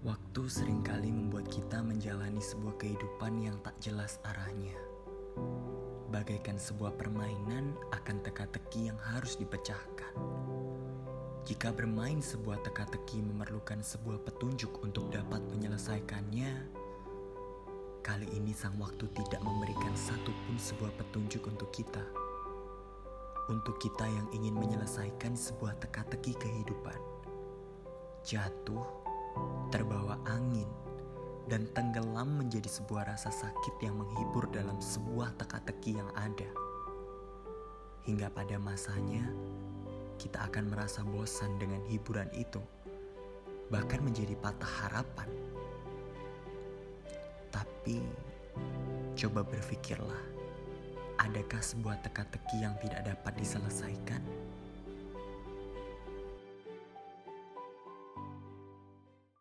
Waktu sering kali membuat kita menjalani sebuah kehidupan yang tak jelas arahnya. Bagaikan sebuah permainan akan teka-teki yang harus dipecahkan. Jika bermain sebuah teka-teki memerlukan sebuah petunjuk untuk dapat menyelesaikannya, kali ini sang waktu tidak memberikan satupun sebuah petunjuk untuk kita. Untuk kita yang ingin menyelesaikan sebuah teka-teki kehidupan. Jatuh terbawa angin, dan tenggelam menjadi sebuah rasa sakit yang menghibur dalam sebuah teka-teki yang ada. Hingga pada masanya, kita akan merasa bosan dengan hiburan itu, bahkan menjadi patah harapan. Tapi, coba berpikirlah, adakah sebuah teka-teki yang tidak dapat diselesaikan?